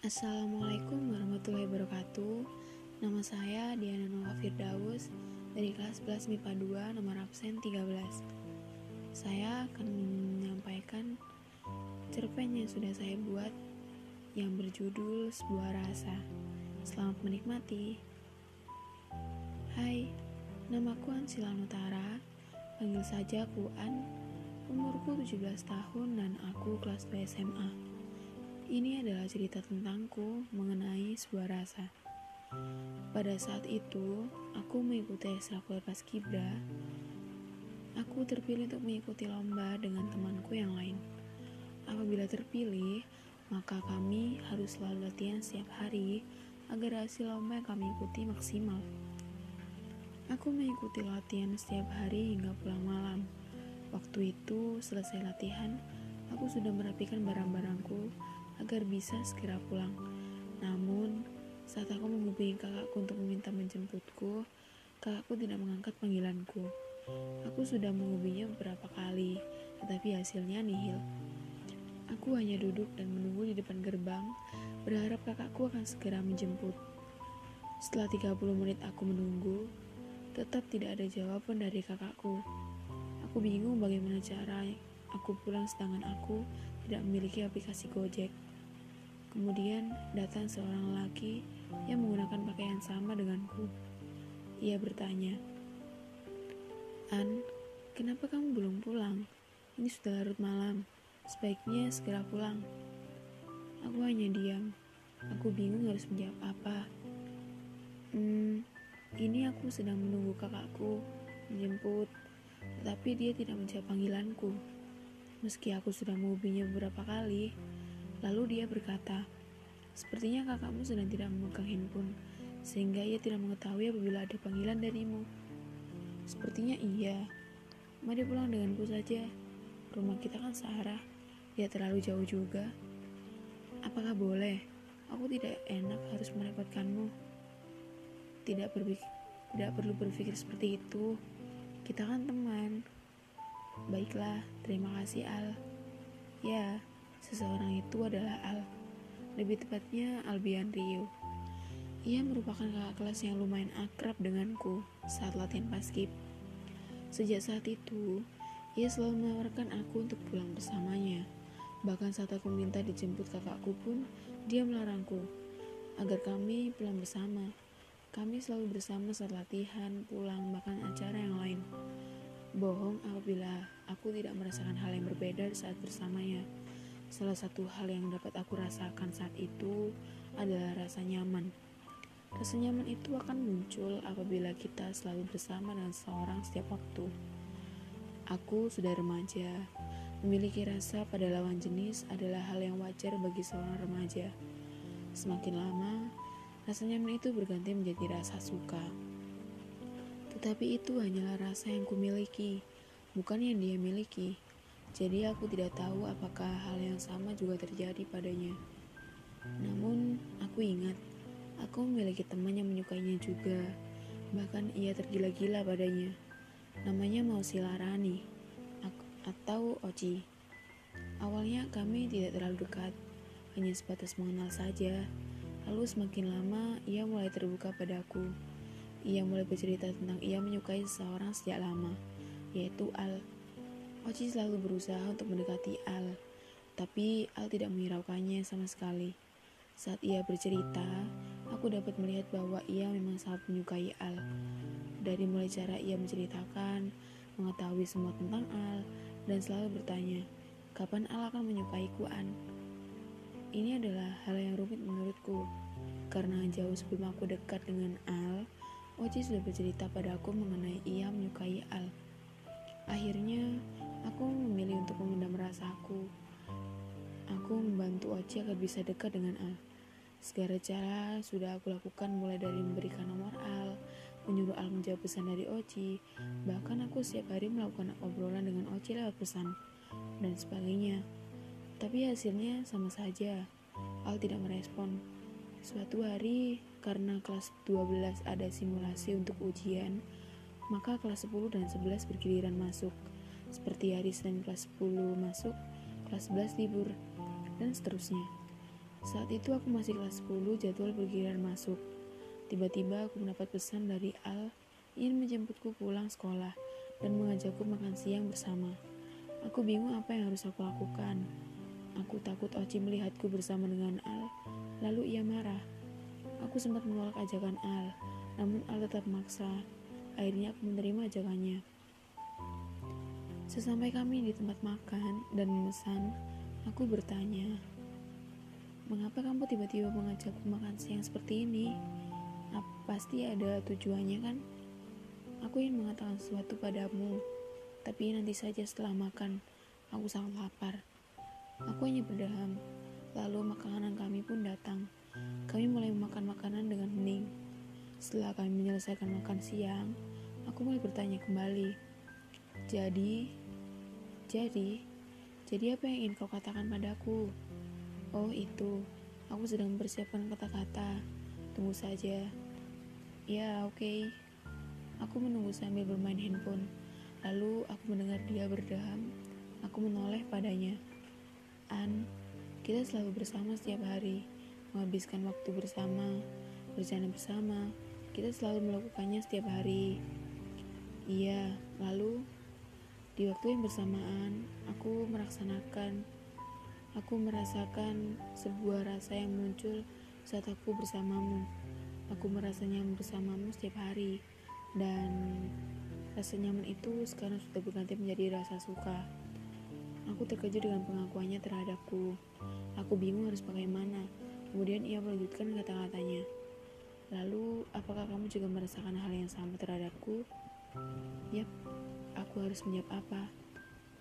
Assalamualaikum warahmatullahi wabarakatuh. Nama saya Diana Nova Firdaus Dari kelas 11 MIPA 2 nomor absen 13 Saya akan menyampaikan cerpen yang sudah saya buat Yang berjudul Sebuah Rasa. Selamat menikmati. Hai, namaku Ansila Nutara. Panggil saja aku An. Umurku 17 tahun dan aku kelas 2 SMA ini adalah cerita tentangku mengenai sebuah rasa. Pada saat itu, aku mengikuti ekstrakurikuler paskibra. Aku terpilih untuk mengikuti lomba dengan temanku yang lain. Apabila terpilih, maka kami harus selalu latihan setiap hari agar hasil lomba yang kami ikuti maksimal. Aku mengikuti latihan setiap hari hingga pulang malam. Waktu itu, selesai latihan, aku sudah merapikan barang-barangku agar bisa segera pulang. Namun, saat aku menghubungi kakakku untuk meminta menjemputku, kakakku tidak mengangkat panggilanku. Aku sudah menghubunginya beberapa kali, tetapi hasilnya nihil. Aku hanya duduk dan menunggu di depan gerbang, berharap kakakku akan segera menjemput. Setelah 30 menit aku menunggu, tetap tidak ada jawaban dari kakakku. Aku bingung bagaimana cara aku pulang sedangkan aku tidak memiliki aplikasi Gojek. Kemudian datang seorang lelaki yang menggunakan pakaian sama denganku. Ia bertanya, An, kenapa kamu belum pulang? Ini sudah larut malam, sebaiknya segera pulang. Aku hanya diam. Aku bingung harus menjawab apa. Hmm, ini aku sedang menunggu kakakku menjemput, tetapi dia tidak menjawab panggilanku. Meski aku sudah menghubunginya beberapa kali, Lalu dia berkata, Sepertinya kakakmu sedang tidak memegang handphone, sehingga ia tidak mengetahui apabila ada panggilan darimu. Sepertinya iya. Mari pulang denganku saja. Rumah kita kan searah, ya terlalu jauh juga. Apakah boleh? Aku tidak enak harus merepotkanmu. Tidak berpikir, tidak perlu berpikir seperti itu. Kita kan teman. Baiklah, terima kasih Al. Ya, Seseorang itu adalah Al, lebih tepatnya Albian Rio. Ia merupakan kakak kelas yang lumayan akrab denganku saat latihan paskib. Sejak saat itu, ia selalu menawarkan aku untuk pulang bersamanya. Bahkan saat aku minta dijemput kakakku pun, dia melarangku agar kami pulang bersama. Kami selalu bersama saat latihan, pulang, bahkan acara yang lain. Bohong apabila aku tidak merasakan hal yang berbeda saat bersamanya. Salah satu hal yang dapat aku rasakan saat itu adalah rasa nyaman. Rasa nyaman itu akan muncul apabila kita selalu bersama dengan seseorang setiap waktu. Aku sudah remaja. Memiliki rasa pada lawan jenis adalah hal yang wajar bagi seorang remaja. Semakin lama, rasa nyaman itu berganti menjadi rasa suka. Tetapi itu hanyalah rasa yang kumiliki, bukan yang dia miliki. Jadi aku tidak tahu apakah hal yang sama juga terjadi padanya. Namun aku ingat, aku memiliki teman yang menyukainya juga. Bahkan ia tergila-gila padanya. Namanya Mausila Rani atau Oci. Awalnya kami tidak terlalu dekat, hanya sebatas mengenal saja. Lalu semakin lama ia mulai terbuka padaku. Ia mulai bercerita tentang ia menyukai seseorang sejak lama, yaitu Al. Oci selalu berusaha untuk mendekati Al, tapi Al tidak menghiraukannya sama sekali. Saat ia bercerita, aku dapat melihat bahwa ia memang sangat menyukai Al. Dari mulai cara ia menceritakan, mengetahui semua tentang Al, dan selalu bertanya, kapan Al akan menyukaiku An? Ini adalah hal yang rumit menurutku, karena jauh sebelum aku dekat dengan Al, Oci sudah bercerita padaku mengenai ia menyukai Al. Akhirnya, Aku memilih untuk memendam rasaku. Aku membantu Oci agar bisa dekat dengan Al. Segala cara sudah aku lakukan mulai dari memberikan nomor Al, menyuruh Al menjawab pesan dari Oci, bahkan aku setiap hari melakukan obrolan dengan Oci lewat pesan, dan sebagainya. Tapi hasilnya sama saja, Al tidak merespon. Suatu hari, karena kelas 12 ada simulasi untuk ujian, maka kelas 10 dan 11 bergiliran masuk seperti hari Senin kelas 10 masuk, kelas 11 libur, dan seterusnya. Saat itu aku masih kelas 10, jadwal bergiliran masuk. Tiba-tiba aku mendapat pesan dari Al ingin menjemputku pulang sekolah dan mengajakku makan siang bersama. Aku bingung apa yang harus aku lakukan. Aku takut Oci melihatku bersama dengan Al, lalu ia marah. Aku sempat menolak ajakan Al, namun Al tetap maksa. Akhirnya aku menerima ajakannya. Sesampai kami di tempat makan dan memesan, aku bertanya, Mengapa kamu tiba-tiba mengajakku makan siang seperti ini? Pasti ada tujuannya kan? Aku ingin mengatakan sesuatu padamu, tapi nanti saja setelah makan, aku sangat lapar. Aku hanya berdaham, lalu makanan kami pun datang. Kami mulai memakan makanan dengan hening. Setelah kami menyelesaikan makan siang, aku mulai bertanya kembali. Jadi, jadi, jadi apa yang ingin kau katakan padaku? Oh itu, aku sedang mempersiapkan kata-kata. Tunggu saja. Ya, oke. Okay. Aku menunggu sambil bermain handphone. Lalu aku mendengar dia berdaham. Aku menoleh padanya. An, kita selalu bersama setiap hari, menghabiskan waktu bersama, bercanda bersama. Kita selalu melakukannya setiap hari. Iya, lalu di waktu yang bersamaan, aku melaksanakan Aku merasakan sebuah rasa yang muncul saat aku bersamamu. Aku merasa nyaman bersamamu setiap hari, dan rasa nyaman itu sekarang sudah berganti menjadi rasa suka. Aku terkejut dengan pengakuannya terhadapku. Aku bingung harus bagaimana. Kemudian ia melanjutkan kata-katanya. Lalu, apakah kamu juga merasakan hal yang sama terhadapku? Yap, aku harus menjawab apa?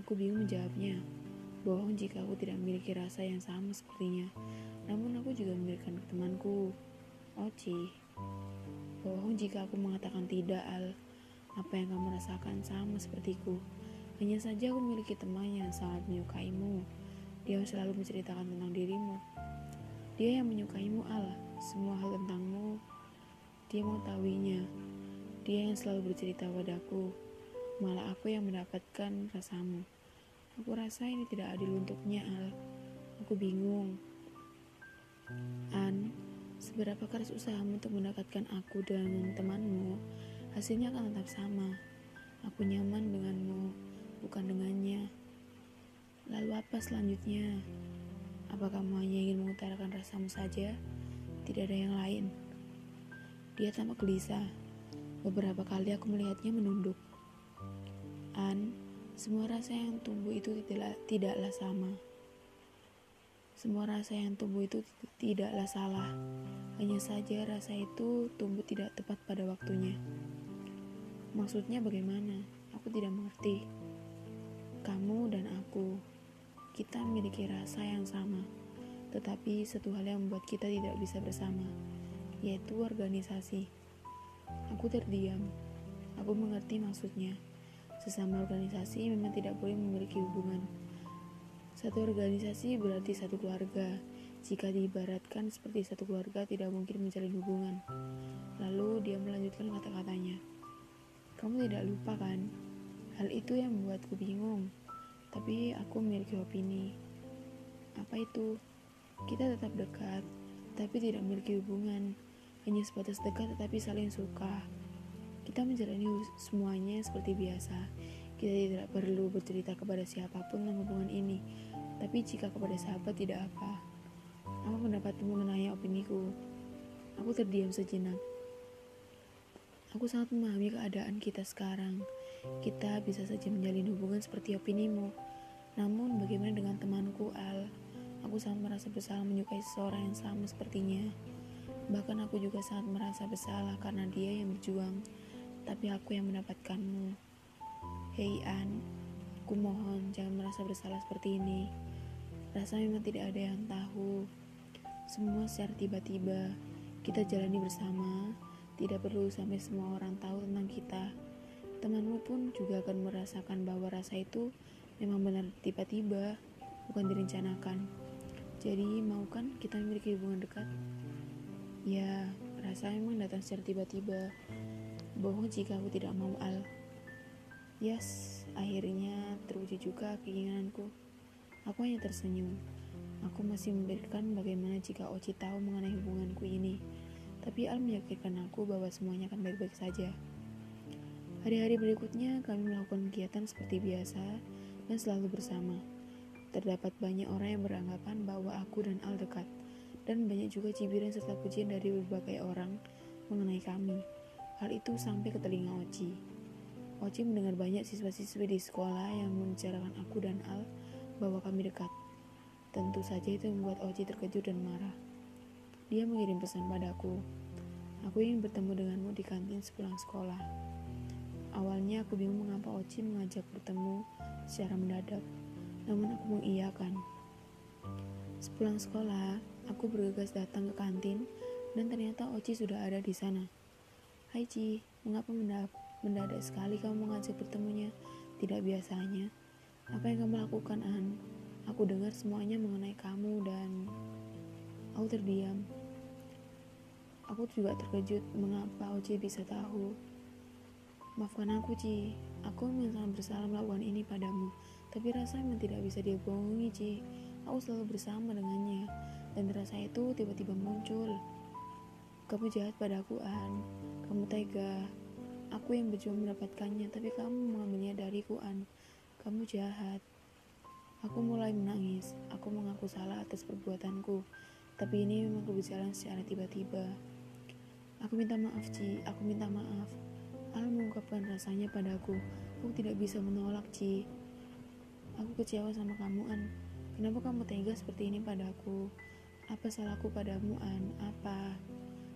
Aku bingung menjawabnya. Bohong jika aku tidak memiliki rasa yang sama sepertinya. Namun aku juga memiliki temanku, Oci. Bohong jika aku mengatakan tidak, Al. Apa yang kamu rasakan sama sepertiku. Hanya saja aku memiliki teman yang sangat menyukaimu. Dia selalu menceritakan tentang dirimu. Dia yang menyukaimu, Al. Semua hal tentangmu, dia mengetahuinya. Dia yang selalu bercerita padaku. Malah aku yang mendapatkan rasamu. Aku rasa ini tidak adil untuknya, Al. Aku bingung. An, seberapa keras usahamu untuk mendekatkan aku dengan temanmu, hasilnya akan tetap sama. Aku nyaman denganmu, bukan dengannya. Lalu apa selanjutnya? Apa kamu hanya ingin mengutarakan rasamu saja? Tidak ada yang lain. Dia tampak gelisah. Beberapa kali aku melihatnya menunduk. An, semua rasa yang tumbuh itu tidaklah, tidaklah sama. Semua rasa yang tumbuh itu tidaklah salah. Hanya saja rasa itu tumbuh tidak tepat pada waktunya. Maksudnya bagaimana? Aku tidak mengerti. Kamu dan aku, kita memiliki rasa yang sama. Tetapi satu hal yang membuat kita tidak bisa bersama, yaitu organisasi. Aku terdiam. Aku mengerti maksudnya. Sesama organisasi memang tidak boleh memiliki hubungan. Satu organisasi berarti satu keluarga. Jika diibaratkan seperti satu keluarga, tidak mungkin menjalin hubungan. Lalu dia melanjutkan kata-katanya. Kamu tidak lupa kan? Hal itu yang membuatku bingung. Tapi aku memiliki opini. Apa itu? Kita tetap dekat, tapi tidak memiliki hubungan. Hanya sebatas dekat tetapi saling suka. Kita menjalani semuanya seperti biasa. Kita tidak perlu bercerita kepada siapa pun tentang hubungan ini. Tapi jika kepada sahabat tidak apa. Apa pendapatmu mengenai opiniku? Aku terdiam sejenak. Aku sangat memahami keadaan kita sekarang. Kita bisa saja menjalin hubungan seperti opinimu. Namun bagaimana dengan temanku Al? Aku sangat merasa bersalah menyukai seseorang yang sama sepertinya. Bahkan aku juga sangat merasa bersalah karena dia yang berjuang tapi aku yang mendapatkanmu. Hei An, aku mohon jangan merasa bersalah seperti ini. Rasa memang tidak ada yang tahu. Semua secara tiba-tiba kita jalani bersama. Tidak perlu sampai semua orang tahu tentang kita. Temanmu pun juga akan merasakan bahwa rasa itu memang benar tiba-tiba, bukan direncanakan. Jadi, mau kan kita memiliki hubungan dekat? Ya, rasa memang datang secara tiba-tiba. Bohong jika aku tidak mau Al. Yes, akhirnya terwujud juga keinginanku. Aku hanya tersenyum. Aku masih memikirkan bagaimana jika Oci tahu mengenai hubunganku ini. Tapi Al meyakinkan aku bahwa semuanya akan baik-baik saja. Hari-hari berikutnya kami melakukan kegiatan seperti biasa dan selalu bersama. Terdapat banyak orang yang beranggapan bahwa aku dan Al dekat, dan banyak juga cibiran serta pujian dari berbagai orang mengenai kami. Hal itu sampai ke telinga Oci. Oci mendengar banyak siswa-siswi di sekolah yang membicarakan aku dan Al bahwa kami dekat. Tentu saja itu membuat Oci terkejut dan marah. Dia mengirim pesan padaku. Aku ingin bertemu denganmu di kantin sepulang sekolah. Awalnya aku bingung mengapa Oci mengajak bertemu secara mendadak, namun aku mengiyakan. Sepulang sekolah, aku bergegas datang ke kantin dan ternyata Oci sudah ada di sana. Hai Ci, mengapa mendadak sekali kamu mengajak bertemunya? Tidak biasanya. Apa yang kamu lakukan, An? Aku dengar semuanya mengenai kamu dan aku terdiam. Aku juga terkejut mengapa Oci bisa tahu Maafkan aku, Ci. Aku memang sangat bersalah melakukan ini padamu. Tapi rasa memang tidak bisa dibohongi, Ci. Aku selalu bersama dengannya. Dan rasa itu tiba-tiba muncul. Kamu jahat padaku, An. Kamu tega. Aku yang berjuang mendapatkannya, tapi kamu mengambilnya dariku, An. Kamu jahat. Aku mulai menangis. Aku mengaku salah atas perbuatanku. Tapi ini memang kebijakan secara tiba-tiba. Aku minta maaf, Ci. Aku minta maaf. Al mengungkapkan rasanya padaku. Aku tidak bisa menolak, Ci. Aku kecewa sama kamu, An. Kenapa kamu tega seperti ini padaku? Apa salahku padamu, An? Apa?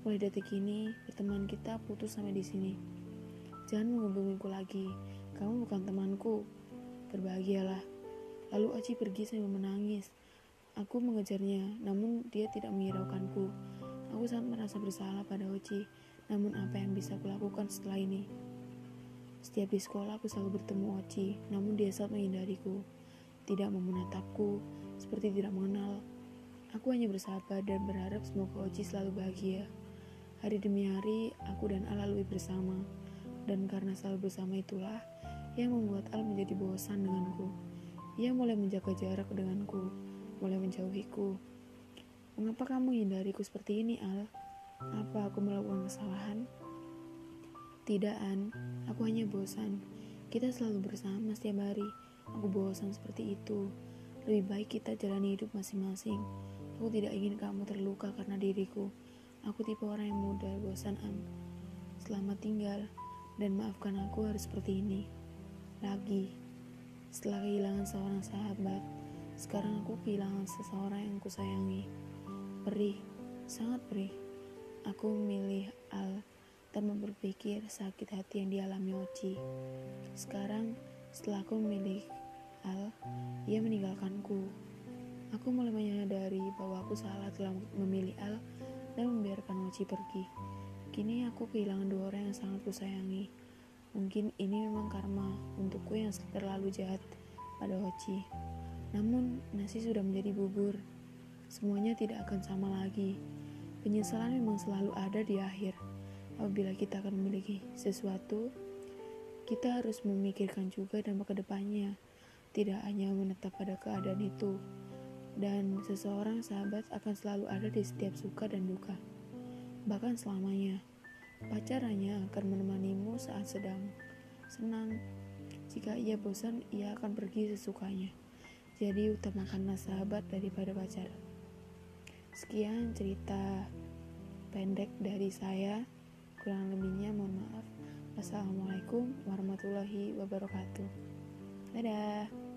Mulai detik ini, pertemuan kita putus sampai di sini. Jangan menghubungiku lagi. Kamu bukan temanku. Berbahagialah. Lalu Aci pergi sambil menangis. Aku mengejarnya, namun dia tidak menghiraukanku. Aku sangat merasa bersalah pada Oci. Namun apa yang bisa kulakukan setelah ini? Setiap di sekolah aku selalu bertemu Oci, namun dia selalu menghindariku. Tidak mau menatapku, seperti tidak mengenal. Aku hanya bersabar dan berharap semoga Oci selalu bahagia. Hari demi hari, aku dan Al lalui bersama. Dan karena selalu bersama itulah yang membuat Al menjadi bosan denganku. Ia mulai menjaga jarak denganku, mulai menjauhiku. Mengapa kamu hindariku seperti ini, Al? Apa aku melakukan kesalahan? Tidak, An. Aku hanya bosan. Kita selalu bersama setiap hari. Aku bosan seperti itu. Lebih baik kita jalani hidup masing-masing. Aku tidak ingin kamu terluka karena diriku. Aku tipe orang yang mudah bosan, An. Selamat tinggal, dan maafkan aku harus seperti ini. Lagi, setelah kehilangan seorang sahabat, sekarang aku kehilangan seseorang yang kusayangi. Perih, sangat perih. Aku memilih Al tanpa berpikir sakit hati yang dialami Oci. Sekarang, setelah aku memilih Al, ia meninggalkanku. Aku mulai menyadari bahwa aku salah telah memilih Al dan membiarkan Oci pergi. Kini aku kehilangan dua orang yang sangat kusayangi. Mungkin ini memang karma untukku yang terlalu jahat pada Oci. Namun, nasi sudah menjadi bubur. Semuanya tidak akan sama lagi. Penyesalan memang selalu ada di akhir. Apabila kita akan memiliki sesuatu, kita harus memikirkan juga dampak ke depannya, tidak hanya menetap pada keadaan itu. Dan seseorang sahabat akan selalu ada di setiap suka dan duka, bahkan selamanya. Pacar hanya akan menemanimu saat sedang senang. Jika ia bosan, ia akan pergi sesukanya. Jadi utamakanlah sahabat daripada pacar. Sekian cerita pendek dari saya. Kurang lebihnya mohon maaf. Wassalamualaikum warahmatullahi wabarakatuh. Dadah.